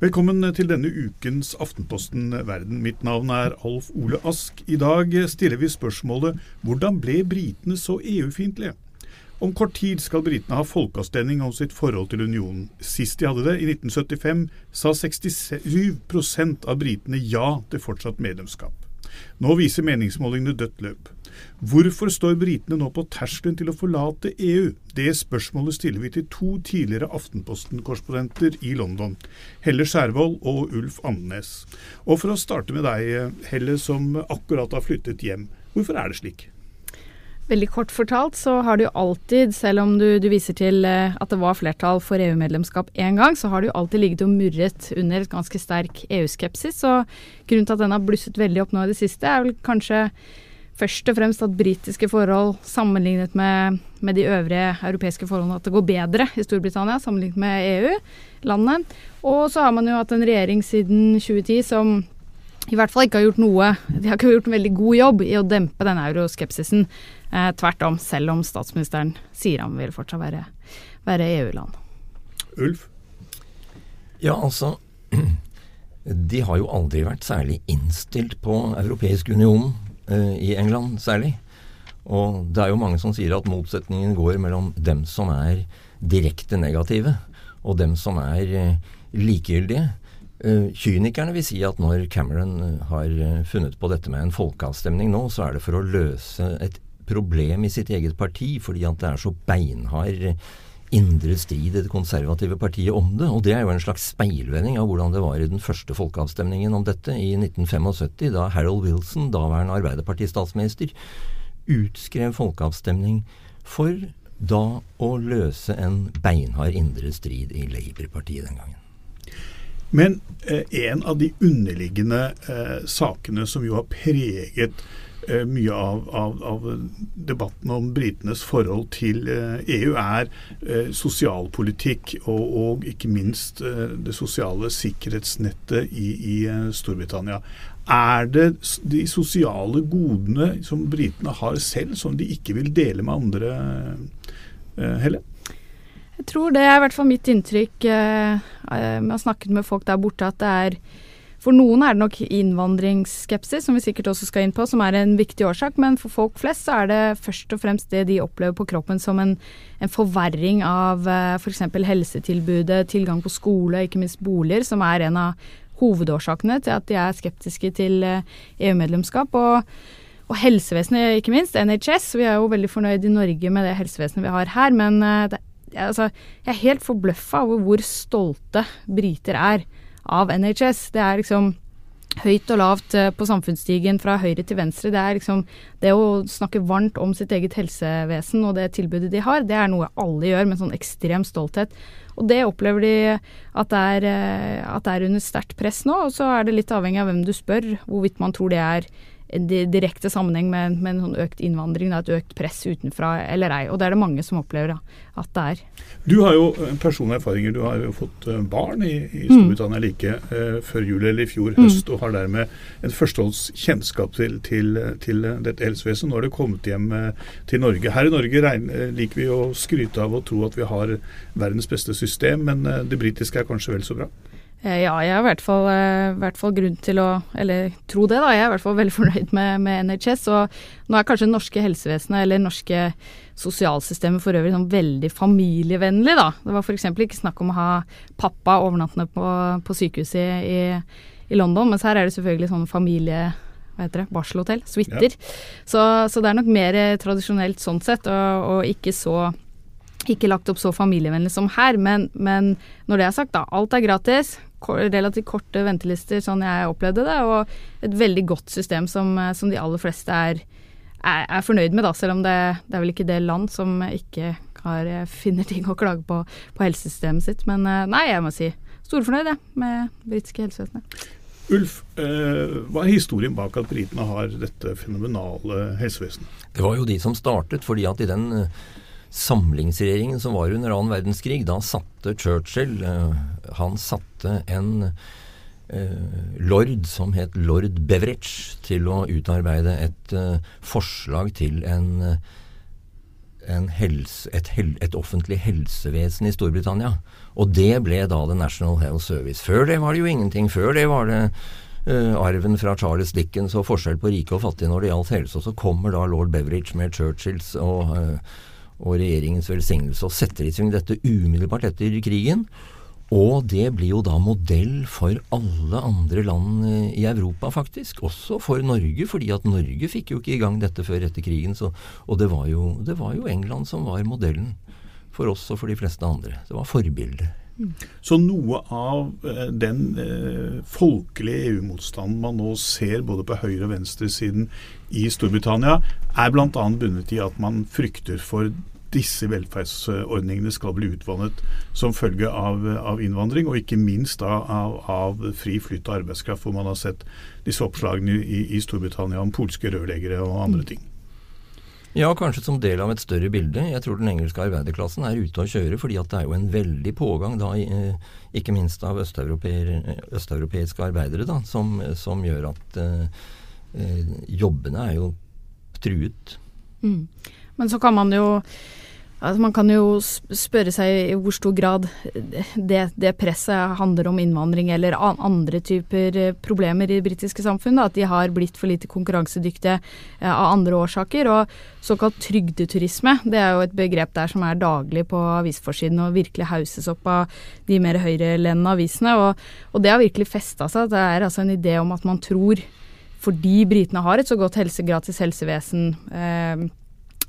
Velkommen til denne ukens Aftenposten Verden. Mitt navn er Alf Ole Ask. I dag stiller vi spørsmålet hvordan ble britene så EU-fiendtlige? Om kort tid skal britene ha folkeavstemning om sitt forhold til unionen. Sist de hadde det, i 1975, sa 67% av britene ja til fortsatt medlemskap. Nå viser meningsmålingene dødt løp. Hvorfor står britene nå på terskelen til å forlate EU? Det spørsmålet stiller vi til to tidligere Aftenposten-korrespondenter i London, Helle Skjærvold og Ulf Andenes. Og for å starte med deg, Helle, som akkurat har flyttet hjem. Hvorfor er det slik? Veldig kort fortalt så har det jo alltid, selv om du, du viser til eh, at det var flertall for EU-medlemskap én gang, så har det jo alltid ligget og murret under et ganske sterk EU-skepsis. Og grunnen til at den har blusset veldig opp nå i det siste, er vel kanskje først og fremst at britiske forhold sammenlignet med, med, de øvrige europeiske forholdene, at det går bedre i Storbritannia sammenlignet med EU-landet. Og så har man jo hatt en regjering siden 2010 som i hvert fall ikke har gjort noe De har ikke gjort en veldig god jobb i å dempe denne euroskepsisen. Eh, tvert om, selv om statsministeren sier han vil fortsatt være, være EU-land. Ulf? Ja, altså De har jo aldri vært særlig innstilt på Europeisk union i England, særlig. Og det er jo mange som sier at motsetningen går mellom dem som er direkte negative, og dem som er eh, likegyldige. Uh, kynikerne vil si at når Cameron eh, har funnet på dette med en folkeavstemning nå, så er det for å løse et problem i sitt eget parti, fordi at det er så beinhard indre strid i det konservative partiet om det. Og det er jo en slags speilvending av hvordan det var i den første folkeavstemningen om dette i 1975, da Harold Wilson, daværende Arbeiderparti-statsminister, utskrev folkeavstemning for da å løse en beinhard indre strid i Labour-partiet den gangen. Men eh, en av de underliggende eh, sakene som jo har preget mye av, av, av, debatten om britenes forhold til EU, eh, e er eh, sosialpolitikk og, og, ikke minst eh, det sosiale sikkerhetsnettet i, i Storbritannia. Er det de sosiale godene som britene har selv, som de ikke vil dele med andre, Helle? Jeg tror det er i hvert fall mitt inntrykk eh, har snakket med folk der borte, at det er For noen er det nok innvandringsskepsis, som vi sikkert også skal inn på, som er en viktig årsak, men for folk flest så er det først og fremst det de opplever på kroppen som en, en forverring av f.eks. For helsetilbudet, tilgang på skole, ikke minst boliger, som er en av hovedårsakene til at de er skeptiske til EU-medlemskap. og og helsevesenet, ikke minst. NHS. Vi er jo veldig fornøyd i Norge med det helsevesenet vi har her, men det altså, jeg er helt forbløffa over hvor stolte briter er av NHS. Det er liksom høyt og lavt eh, på samfunnsstigen fra høyre til venstre. Det er liksom det å snakke varmt om sitt eget helsevesen og det tilbudet de har, det er noe alle gjør med sånn ekstrem stolthet. Og det opplever de at det er, eh, at det er under sterkt press nå. Og så er det litt avhengig av hvem du spør, hvorvidt man tror det er direkte sammenheng med, med en sånn økt innvandring, et økt press utenfra eller ei. Og det er det mange som opplever da, at det er. Du har jo personlige erfaringer. Du har jo fått eh, barn i, i mm. Storbritannia mm. like eh, før jul eller i fjor høst, mm. og har dermed en førstehåndskjennskap til, til, til dette helsevesenet. Nå har det kommet hjem til Norge. Her i Norge regner, liker vi å skryte av og tro at vi har verdens beste system, men det britiske er kanskje vel så bra? Eh, ja, jeg har i hvert fall, uh, hvert fall, grunn til å Eller tro det, da. Jeg er i hvert fall veldig fornøyd med, med NHS. Og nå er kanskje det norske helsevesenet eller norske sosialsystemet for øvrig sånn veldig familievennlig, da. Det var f.eks. ikke snakk om å ha pappa overnattende på, på sykehuset i, i, London, mens her er det selvfølgelig sånn familie hva heter det, barselhotell, suiter. Ja. Så, så, det er nok mer tradisjonelt sånn sett, og, og ikke så ikke lagt opp så familievennlig som her, men, men, når det er sagt, da. Alt er gratis relativt korte ventelister, sånn jeg opplevde det, og et veldig godt system som, som de aller fleste er, er, er, fornøyd med, da, selv om det, det, er vel ikke det land som ikke har, finner ting å klage på på helsesystemet sitt. Men eh, nei, jeg må si storfornøyd, jeg, med britiske helsevesenet. Ulf, eh, hva er historien bak at britene har dette fenomenale helsevesenet? Det var jo de som startet, fordi at i den eh, samlingsregjeringen som var under annen verdenskrig, da satte Churchill uh, Han satte en uh, lord som het lord Beveridge til å utarbeide et uh, forslag til en helse, et, hel, et, offentlig helsevesen i Storbritannia. Og det ble da The National Health Service. Før det var det jo ingenting. Før det var det uh, arven fra Charles Dickens og forskjell på rike og fattige når det gjaldt helse. Og så kommer da lord Beveridge med Churchills og, uh, og regjeringens velsignelse og setter i sving dette umiddelbart etter krigen. Og det blir jo da modell for alle andre land eh, i Europa, faktisk. Også for Norge, fordi at Norge fikk jo ikke i gang dette før etter krigen. Så, og det var, jo, det var, jo, England som var modellen for oss og for de fleste andre. Det var forbildet. Så noe av eh, den eh, folkelige EU-motstanden man nå ser både på høyre- og venstresiden i Storbritannia, er bl.a. bundet i at man frykter for disse velferdsordningene skal bli utvannet som følge av, av innvandring, og ikke minst av, av, av, fri flytt av arbeidskraft, hvor man har sett disse oppslagene i, i Storbritannia om polske rørleggere og andre ting. Ja, kanskje som del av et større bilde. Jeg tror den engelske arbeiderklassen er ute å kjøre, fordi at det er jo en veldig pågang, da, eh, ikke minst av østeuropeiske arbeidere, da, som, som gjør at eh, eh, jobbene er jo truet. Mm. Men så kan man jo Altså man kan jo spørre seg i hvor stor grad det, det, presset handler om innvandring eller andre typer eh, problemer i det britiske samfunnet. At de har blitt for lite konkurransedyktige eh, av andre årsaker. Og såkalt trygdeturisme, det er jo et begrep der som er daglig på avisforsiden og virkelig hauses opp av de mer høyrelendende avisene. Og, og det har virkelig festa seg. Det er altså en idé om at man tror fordi britene har et så godt helse, gratis helsevesen, eh,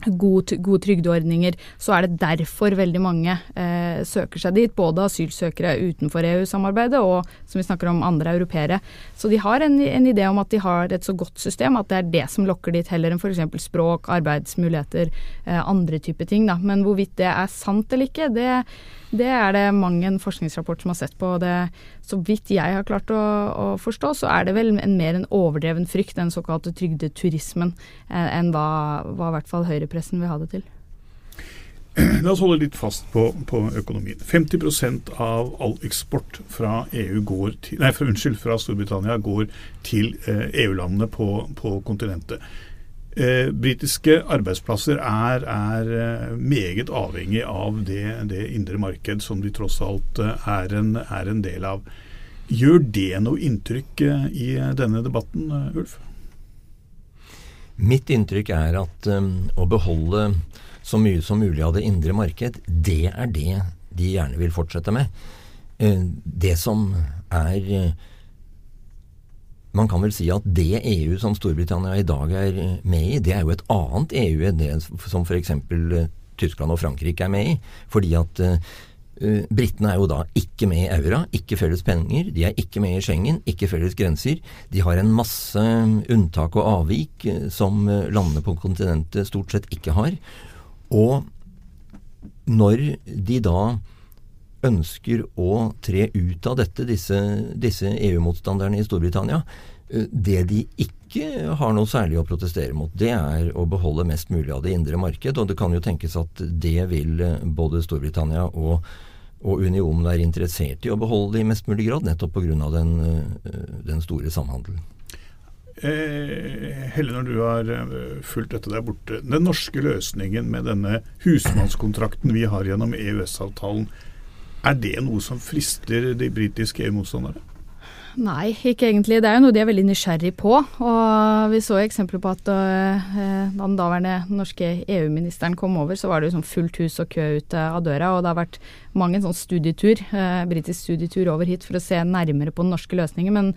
gode, gode trygdeordninger, så er det derfor veldig mange eh, søker seg dit. Både asylsøkere utenfor EU-samarbeidet og som vi snakker om andre europeere. Så de har en, en, idé om at de har et så godt system at det er det som lokker dit, heller enn f.eks. språk, arbeidsmuligheter, eh, andre typer ting. Da. Men hvorvidt det er sant eller ikke, det det er det mange en forskningsrapport som har sett på. det, Så vidt jeg har klart å, å, forstå, så er det vel en, mer en overdreven frykt, den såkalte trygdeturismen, enn, enn hva, hva i hvert fall høyrepressen vil ha det til. La oss holde litt fast på, på økonomien. 50% av all eksport fra går til, nei, fra, unnskyld, fra Storbritannia går til eh, EU-landene på, på kontinentet. Eh, britiske arbeidsplasser er, er, eh, meget avhengig av det, det, indre marked som de tross alt eh, er en, er en, del av. Gjør det noe inntrykk i denne debatten, Ulf? Mitt inntrykk er at um, å beholde så mye som mulig av det indre marked, det er det de gjerne vil fortsette med. Uh, det som er man kan vel si at det EU som Storbritannia i dag er med i, det er jo et annet EU enn det som f.eks. Eh, Tyskland og Frankrike er med i. Fordi at uh, Britene er jo da ikke med i eura, ikke felles penger. De er ikke med i Schengen, ikke felles grenser. De har en masse unntak og avvik som landene på kontinentet stort sett ikke har. Og når de da ønsker å tre ut av dette, disse, disse EU-motstanderne i Storbritannia. Eh, det de ikke har noe særlig å protestere mot, det er å beholde mest mulig av det indre marked. Og det kan jo tenkes at det vil eh, både Storbritannia og, og unionen være interessert i å beholde i mest mulig grad, nettopp pga. Den, eh, den store samhandelen. Eh, Helle, når du har fulgt dette der borte. Den norske løsningen med denne husmannskontrakten vi har gjennom EØS-avtalen, er det noe som frister de britiske EU-motstandere? Nei, ikke egentlig. Det er jo noe de er veldig nysgjerrig på. Og vi så eksempler på at uh, da den daværende norske EU-ministeren kom over, så var det jo sånn fullt hus og kø ut av døra. Og det har vært mange sånn studietur, britisk studietur over hit for å se nærmere på den norske løsningen. Men,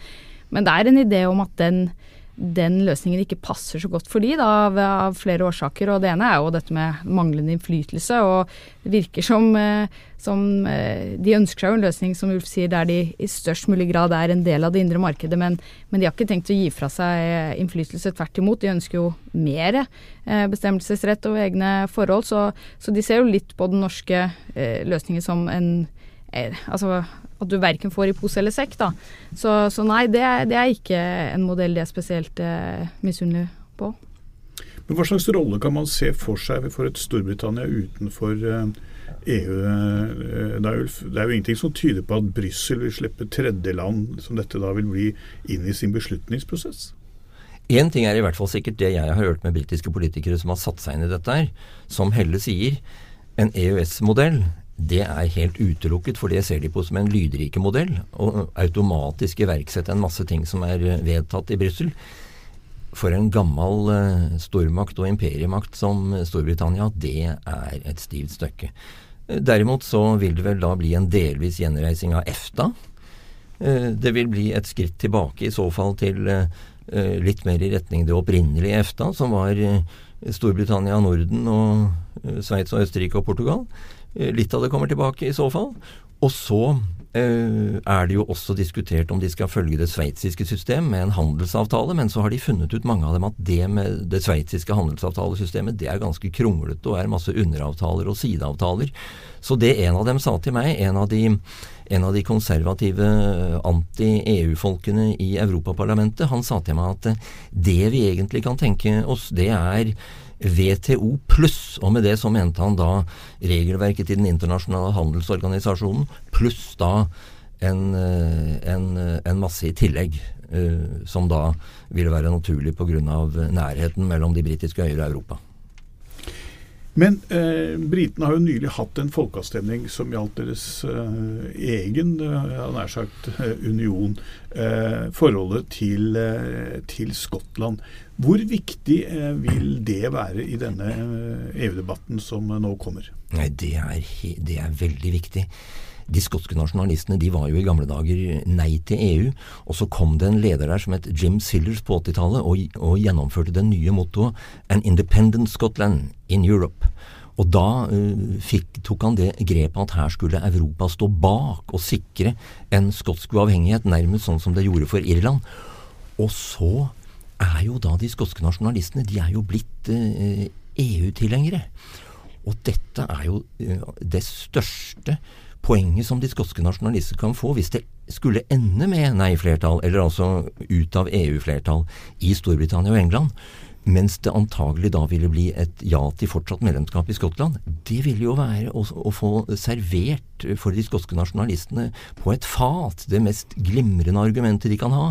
men det er en idé om at den den løsningen ikke passer så godt for de da, av, av, flere årsaker. og Det ene er jo dette med manglende innflytelse. og Det virker som, eh, som eh, De ønsker seg jo en løsning som Ulf sier, der de i størst mulig grad er en del av det indre markedet. Men, men de har ikke tenkt å gi fra seg eh, innflytelse. Tvert imot. De ønsker jo mer bestemmelsesrett over egne forhold. Så, så, de ser jo litt på den norske løsningen som en altså at du verken får i pose eller sekk. da. Så, så nei, det er, det er, ikke en modell de er spesielt eh, misunnelige på. Men Hva slags rolle kan man se for seg for et Storbritannia utenfor EU? Eh, det er, jo, det er jo ingenting som tyder på at Brussel vil slippe tredjeland som dette da vil bli, inn i sin beslutningsprosess? Én ting er i hvert fall sikkert det jeg har hørt med britiske politikere som har satt seg inn i dette her, som Helle sier. En EØS-modell det er helt utelukket, for det ser de på som en lydrike modell. Og automatisk iverksette en masse ting som er vedtatt i Brussel. For en gammel uh, stormakt og imperiemakt som Storbritannia, det er et stivt stykke. Derimot så vil det vel da bli en delvis gjenreising av EFTA. Det vil bli et skritt tilbake i så fall til Eh, litt mer i retning det opprinnelige EFTA, som var eh, Storbritannia, Norden og eh, Sveits og Østerrike og Portugal. Litt av det kommer tilbake i så fall. Og så eh, er det jo også diskutert om de skal følge det sveitsiske system med en handelsavtale, men så har de funnet ut mange av dem at det med det sveitsiske handelsavtalesystemet det er ganske kronglete og er masse underavtaler og sideavtaler. Så det en av dem sa til meg, en av de en av de konservative anti-EU-folkene i Europaparlamentet, han sa til meg at eh, det vi egentlig kan tenke oss, det er WTO pluss, og med det så mente han da regelverket til Den internasjonale handelsorganisasjonen, pluss da en, eh, en, en masse i tillegg. Uh, som da ville være naturlig pga. nærheten mellom de britiske øyer og Europa. Men eh, britene har jo nylig hatt en folkeavstemning som gjaldt deres eh, egen eh, nær sagt, eh, union. Eh, forholdet til, eh, til, Skottland. Hvor viktig vil det være i denne EU-debatten som nå kommer? Nei, det er, det er veldig viktig. De skotske nasjonalistene de var jo i gamle dager nei til EU, og så kom det en leder der som het Jim Sillers på 80-tallet og, og, gjennomførte det nye mottoet An Independent Scotland in Europe. Og da uh, fikk, tok han det grepet at her skulle Europa stå bak og sikre en skotsk uavhengighet, nærmest sånn som det gjorde for Irland. Og så er jo da de skotske nasjonalistene de er jo blitt eh, EU-tilhengere. Og dette er jo eh, det største poenget som de skotske nasjonalister kan få hvis det skulle ende med nei-flertall, eller altså ut av EU-flertall i Storbritannia og England, mens det antagelig da ville bli et ja til fortsatt medlemskap i Skottland, det ville jo være å, å få servert for de skotske nasjonalistene på et fat det mest glimrende argumentet de kan ha.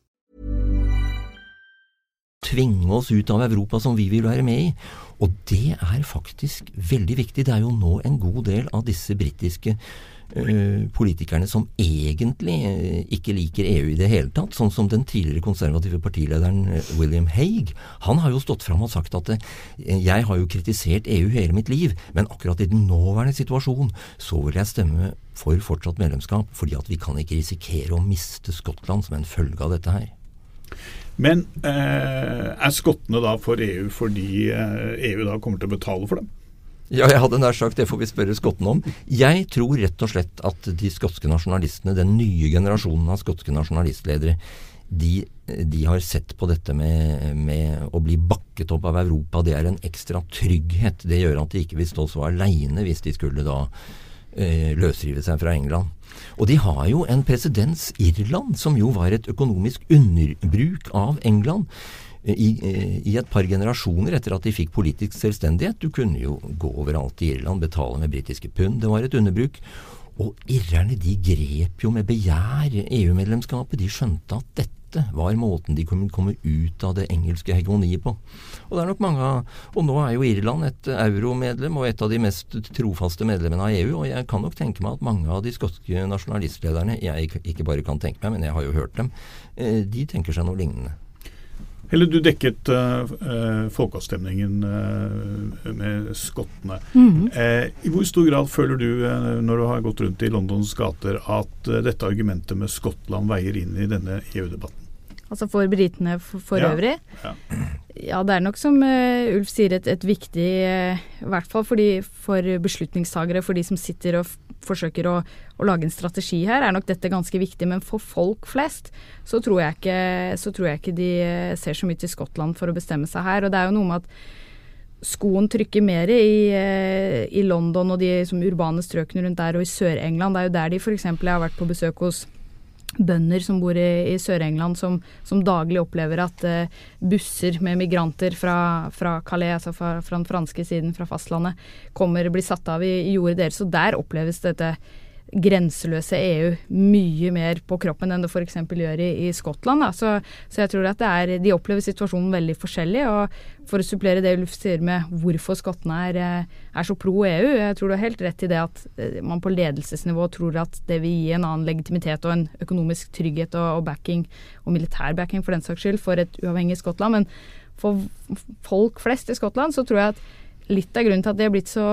Tvinge oss ut av Europa som vi vil være med i. Og det er faktisk veldig viktig. Det er jo nå en god del av disse britiske uh, politikerne som egentlig uh, ikke liker EU i det hele tatt, sånn som den tidligere konservative partilederen uh, William Haig. Han har jo stått fram og sagt at jeg har jo kritisert EU hele mitt liv, men akkurat i den nåværende situasjonen så vil jeg stemme for fortsatt medlemskap, fordi at vi kan ikke risikere å miste Skottland som en følge av dette her. Men eh, er skottene da for EU fordi eh, EU da kommer til å betale for dem? Ja, jeg hadde nær sagt det får vi spørre skottene om. Jeg tror rett og slett at de skotske nasjonalistene, den nye generasjonen av skotske nasjonalistledere, de, de har sett på dette med, med, å bli bakket opp av Europa. Det er en ekstra trygghet. Det gjør at de ikke vil stå så aleine hvis de skulle da eh, løsrive seg fra England. Og de har jo en presedens, Irland, som jo var et økonomisk underbruk av England. I, I, et par generasjoner etter at de fikk politisk selvstendighet. Du kunne jo gå overalt i Irland, betale med britiske pund. Det var et underbruk. Og irrerne de grep jo med begjær EU-medlemskapet. De skjønte at dette var måten de kunne komme ut av det engelske hegemoniet på. Og det er nok mange Og nå er jo Irland et euromedlem og et av de mest trofaste medlemmene av EU. Og jeg kan nok tenke meg at mange av de skotske nasjonalistlederne, jeg ikke bare kan tenke meg, men jeg har jo hørt dem, eh, de tenker seg noe lignende. Eller du dekket uh, folkeavstemningen uh, med skottene. Mm. Uh, I hvor stor grad føler du, når du har gått rundt i Londons gater, at dette argumentet med Skottland veier inn i denne EU-debatten? Altså for britene for, for ja. øvrig? Ja. ja. det er nok som Ulf sier, et, et viktig I hvert fall for, de, for beslutningstagere, for de som sitter og forsøker å, å, lage en strategi her, er nok dette ganske viktig. Men for folk flest så tror jeg ikke, tror jeg ikke de uh, ser så mye til Skottland for å bestemme seg her. Og det er jo noe med at skoen trykker mer i, i London og de urbane strøkene rundt der, og i Sør-England. Det er jo der de f.eks. har vært på besøk hos bønder som bor i, i Sør-England, som, som, daglig opplever at uh, busser med migranter fra, fra Calais, altså fra, fra, den franske siden, fra fastlandet, kommer blir satt av i, i jordet deres. Og der oppleves dette grenseløse EU mye mer på kroppen enn det f.eks. gjør i, i Skottland. Så, så, jeg tror at er, de opplever situasjonen veldig forskjellig. og For å supplere det Ulf sier med hvorfor skottene er, eh, er, så pro EU, jeg tror du har helt rett i det at eh, man på ledelsesnivå tror at det vil gi en annen legitimitet og en økonomisk trygghet og, og backing, og militær backing for den saks skyld, for et uavhengig Skottland. Men for folk flest i Skottland så tror jeg at litt av grunnen til at de har blitt så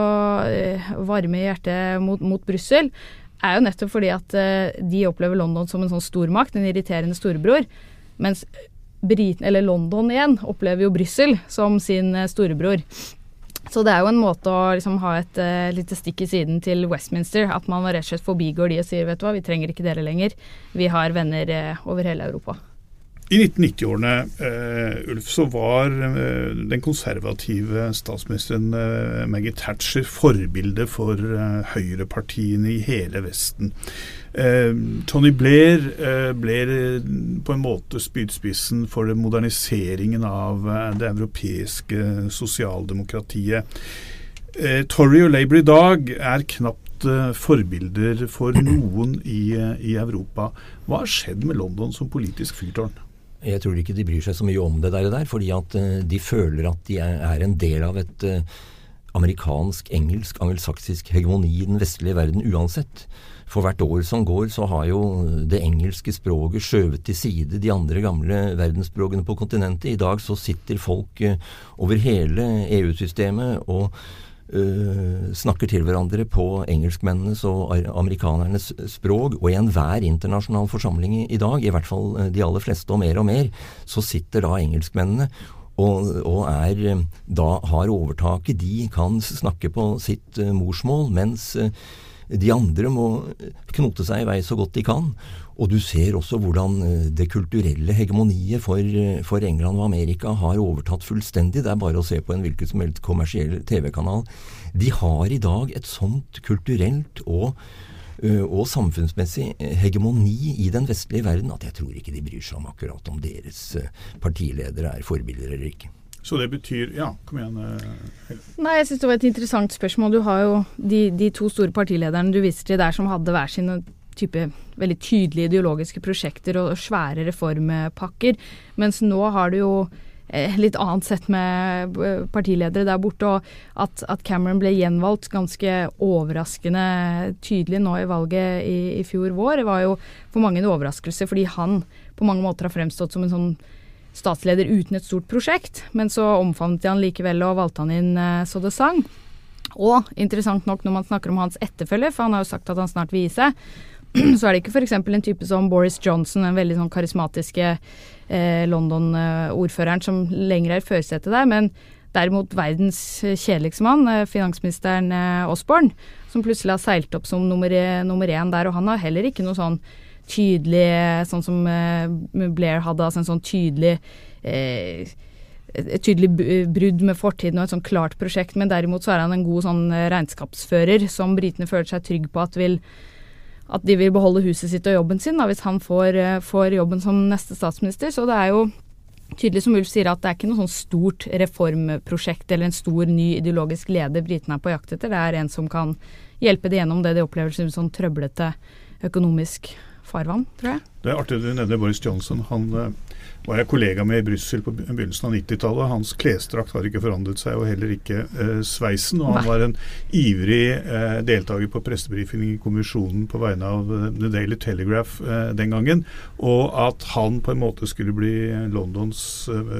eh, varme i hjertet mot, mot Brussel, er jo nettopp fordi at uh, de opplever London som en sånn stormakt, en irriterende storebror. Mens Briten, eller London igjen, opplever jo Brussel som sin uh, storebror. Så det er jo en måte å liksom, ha et uh, lite stikk i siden til Westminster. At man rett og slett forbigår de og sier vet du hva, vi trenger ikke dere lenger. Vi har venner over hele Europa. I 1990-årene uh, Ulf, så var uh, den konservative statsministeren uh, Maggie Thatcher forbilde for høyrepartiene i hele Vesten. Tony Blair ble på en måte spydspissen for moderniseringen av det europeiske sosialdemokratiet. Tory og Labour i dag er knapt forbilder for noen i, i Europa. Hva har skjedd med London som politisk fyrtårn? Jeg tror ikke de bryr seg så mye om det der, der fordi at uh, de føler at de er, en del av et uh, amerikansk, engelsk, angelsaksisk hegemoni i den vestlige verden uansett. For hvert år som går, så har jo det engelske språket skjøvet til side de andre gamle verdensspråkene på kontinentet. I dag så sitter folk uh, over hele EU-systemet og Uh, snakker til hverandre på engelskmennenes og amerikanernes språk. Og i enhver internasjonal forsamling i, dag, i hvert fall uh, de aller fleste og mer og mer, så sitter da engelskmennene og, og er, uh, da har overtaket. De kan snakke på sitt morsmål, mens de andre må knote seg i vei så godt de kan. Og du ser også hvordan eh, det kulturelle hegemoniet for, eh, for, England og Amerika har overtatt fullstendig. Det er bare å se på en hvilken som helst kommersiell TV-kanal. De har i dag et sånt kulturelt og, eh, og samfunnsmessig hegemoni i den vestlige verden at jeg tror ikke de bryr seg om akkurat om deres partiledere er forbilder eller ikke. Så det betyr Ja, kom igjen. Nei, jeg syns det var et interessant spørsmål. Du har jo de, de to store partilederne du viser til der som hadde hver sine type veldig tydelige ideologiske prosjekter og svære reformpakker. Mens nå har du jo eh, litt annet sett med eh, partiledere der borte. Og at, at, Cameron ble gjenvalgt ganske overraskende tydelig nå i valget i, i, fjor vår, var jo for mange en overraskelse, fordi han på mange måter har fremstått som en sånn statsleder uten et stort prosjekt. Men så omfavnet de han likevel og valgte han inn eh, så det sang. Og interessant nok når man snakker om hans etterfølger, for han har jo sagt at han snart vil gi seg, så er det ikke f.eks. en type som Boris Johnson, den veldig sånn karismatiske eh, London-ordføreren som lenger er i førersetet der, men derimot verdens kjedeligste mann, eh, finansministeren eh, Osborne, som plutselig har seilt opp som nummer, nummer én der. Og han har heller ikke noe sånn tydelig Sånn som eh, Blair hadde, altså en sånn tydelig eh, et tydelig brudd med fortiden og et sånn klart prosjekt, men derimot så er han en god sånn regnskapsfører som britene føler seg trygg på at, vil, at de vil beholde huset sitt og jobben sin da, hvis han får, får jobben som neste statsminister. Så det er jo tydelig som Ulf sier at det er ikke noe sånn stort reformprosjekt eller en stor ny ideologisk leder britene er på jakt etter. Det er en som kan hjelpe dem gjennom det de opplever som sånn trøblete økonomisk farvann, tror jeg. Det er artig du nevner Boris Johnson. Han eh, var jeg kollega med i Brussel på begynnelsen av 90-tallet. Hans klesdrakt har ikke forandret seg, og heller ikke eh, sveisen. Og han var en ivrig eh, deltaker på pressebrifing i kommisjonen på vegne av eh, The Daily Telegraph eh, den gangen. Og at han på en måte skulle bli Londons, eh,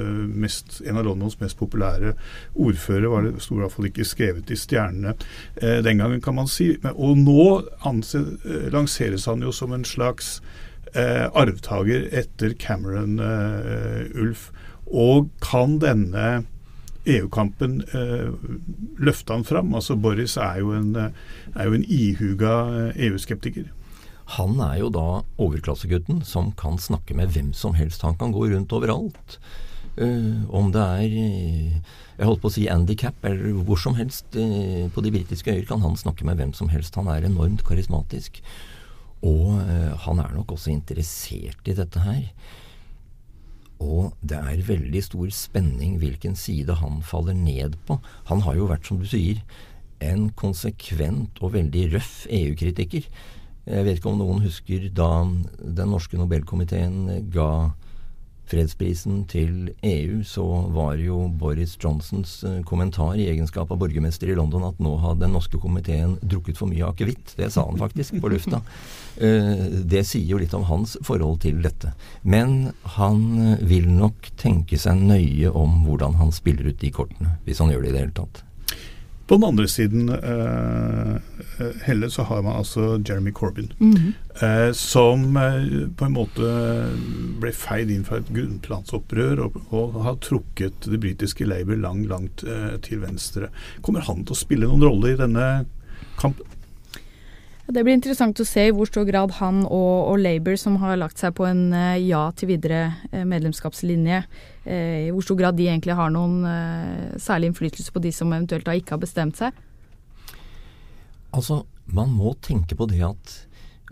mest, en av Londons mest populære ordførere, var det sto i hvert fall ikke skrevet i stjernene eh, den gangen, kan man si. Og nå anse, lanseres han jo som en slags arvtaker etter Cameron eh, Ulf. Og kan denne EU-kampen eh, løfte han fram? Altså Boris er jo en, er jo en ihuga EU-skeptiker. Han er jo da overklassegutten som kan snakke med hvem som helst. Han kan gå rundt overalt. Uh, om det er jeg holdt på å si handikap eller hvor som helst uh, på de britiske øyer, kan han snakke med hvem som helst. Han er enormt karismatisk. Og uh, han er nok også interessert i dette her. Og det er veldig stor spenning hvilken side han faller ned på. Han har jo vært, som du sier, en konsekvent og veldig røff EU-kritiker. Jeg vet ikke om noen husker da den norske Nobelkomiteen ga fredsprisen til EU, så var jo Boris Johnsons eh, kommentar i egenskap av borgermester i London at nå hadde den norske komiteen drukket for mye akevitt. Det sa han faktisk på lufta. Eh, det sier jo litt om hans forhold til dette. Men han eh, vil nok tenke seg nøye om hvordan han spiller ut de kortene, hvis han gjør det i det hele tatt. På den andre siden, uh, Helle, så har man altså Jeremy Corbyn. Mm -hmm. som på en måte ble feid inn fra et grunnplansopprør og, og har trukket det britiske Labour langt, langt til venstre. Kommer han til å spille noen rolle i denne kampen? Det blir interessant å se i hvor stor grad han og, og Labour, som har lagt seg på en uh, ja til videre uh, medlemskapslinje, uh, i hvor stor grad de egentlig har noen særlig innflytelse på de som eventuelt da ikke har bestemt seg? Altså, man må tenke på det at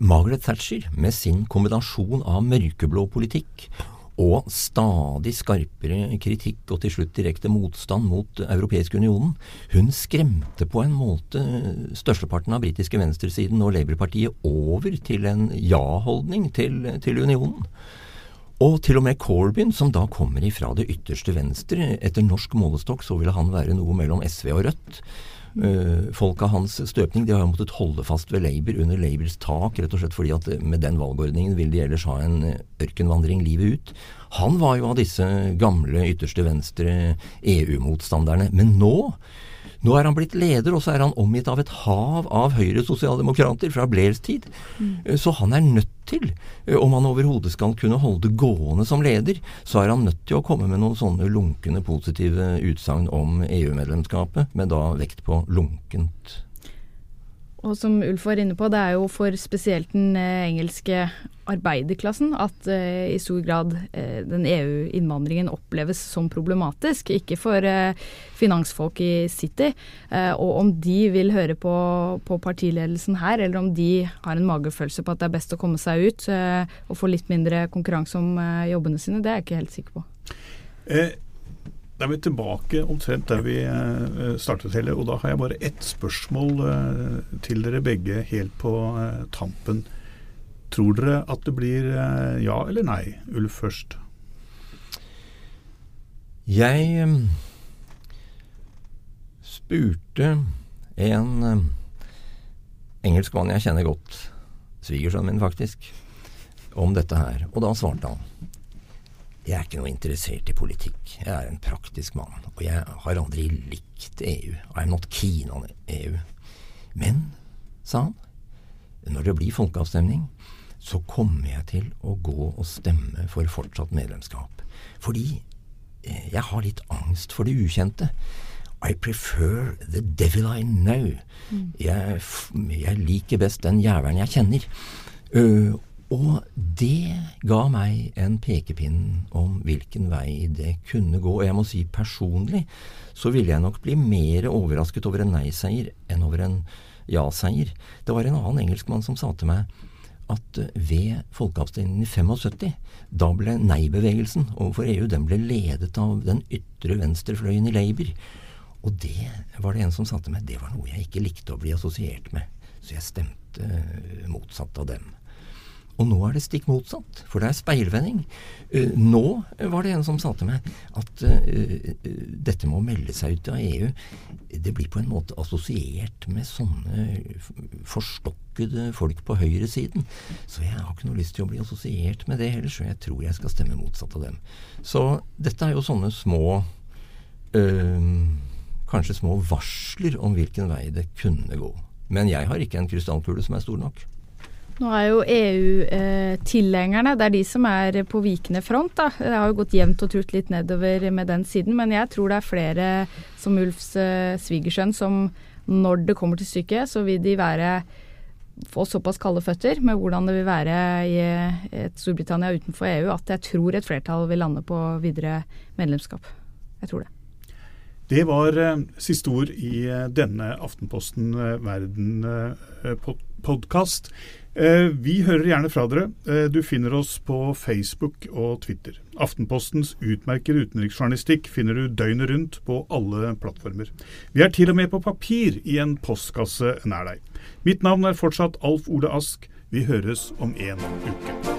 Margaret Thatcher, med sin kombinasjon av mørkeblå politikk og stadig skarpere kritikk og til slutt direkte motstand mot Europeisk unionen. Hun skremte på en måte størsteparten av britiske venstresiden og Labour-partiet over til en ja-holdning til, til unionen. Og til og med Corbyn, som da kommer ifra det ytterste venstre, etter norsk målestokk så ville han være noe mellom SV og Rødt. Uh, av hans støpning de har jo måttet holde fast ved Labour under Labours tak, rett og slett fordi at med den valgordningen vil de ellers ha en ørkenvandring livet ut. Han var jo av disse gamle ytterste venstre EU-motstanderne. Men nå nå er han blitt leder, og så er han omgitt av et hav av Høyre-sosialdemokrater fra Blairs tid. Mm. Så han er nødt til, eh, om han overhodet skal kunne holde det gående som leder, så er han nødt til å komme med noen sånne lunkne positive utsagn om EU-medlemskapet, med da vekt på lunkent. Og som Ulf var inne på, det er jo for spesielt den eh, engelske arbeiderklassen at eh, i stor grad eh, den EU-innvandringen oppleves som problematisk. Ikke for eh, finansfolk i City. Eh, og om de vil høre på, på, partiledelsen her, eller om de har en magefølelse på at det er best å komme seg ut eh, og få litt mindre konkurranse om jobbene sine, det er jeg ikke helt sikker på. Eh da er vi tilbake omtrent der vi eh, startet, Helle. Og da har jeg bare ett spørsmål eh, til dere begge helt på eh, tampen. Tror dere at det blir ja eller nei? Ulf først. Jeg spurte en engelskmann jeg kjenner godt, svigersønnen min faktisk, om dette her. Og da svarte han jeg er ikke noe interessert i politikk. Jeg er en praktisk mann, og jeg har aldri likt EU. I'm not keen on EU. Men, sa han, når det blir folkeavstemning, så kommer jeg til å gå og stemme for fortsatt medlemskap. Fordi eh, jeg har litt angst for det ukjente. I prefer the devil I know. Mm. Jeg, jeg, liker best den jævelen jeg kjenner. Uh, Og det ga meg en pekepinn om hvilken vei det kunne gå. Og jeg må si personlig så ville jeg nok bli mer overrasket over en nei-seier enn over en ja-seier. Det var en annen engelskmann som sa til meg at ved folkeavstemningen i 75, da ble nei-bevegelsen overfor EU den ble ledet av den ytre venstrefløyen i Labour. Og det var det en som sa til meg, det var noe jeg ikke likte å bli assosiert med. Så jeg stemte motsatt av dem. Og nå er det stikk motsatt, for det er speilvending. Uh, nå var det en som sa til meg at uh, dette med å melde seg ut av EU, det blir på en måte assosiert med sånne forstokkede folk på høyresiden. Så jeg har ikke noe lyst til å bli assosiert med det heller, så jeg tror jeg skal stemme motsatt av dem. Så dette er jo sånne små uh, Kanskje små varsler om hvilken vei det kunne gå. Men jeg har ikke en krystallkule som er stor nok. Nå er jo EU-tilhengerne eh, det er de som er på vikende front. da. Det har jo gått jevnt og trutt litt nedover med den siden, men jeg tror det er flere som Ulfs eh, svigersønn som når det kommer til stykket, så vil de være få såpass kalde føtter med hvordan det vil være i et Storbritannia utenfor EU, at jeg tror et flertall vil lande på videre medlemskap. Jeg tror det. Det var eh, siste ord i eh, denne Aftenposten eh, Verden-podkast. Vi hører gjerne fra dere. Du finner oss på Facebook og Twitter. Aftenpostens utmerkede utenriksjournalistikk finner du døgnet rundt på alle plattformer. Vi er til og med på papir i en postkasse nær deg. Mitt navn er fortsatt Alf Ole Ask. Vi høres om en uke.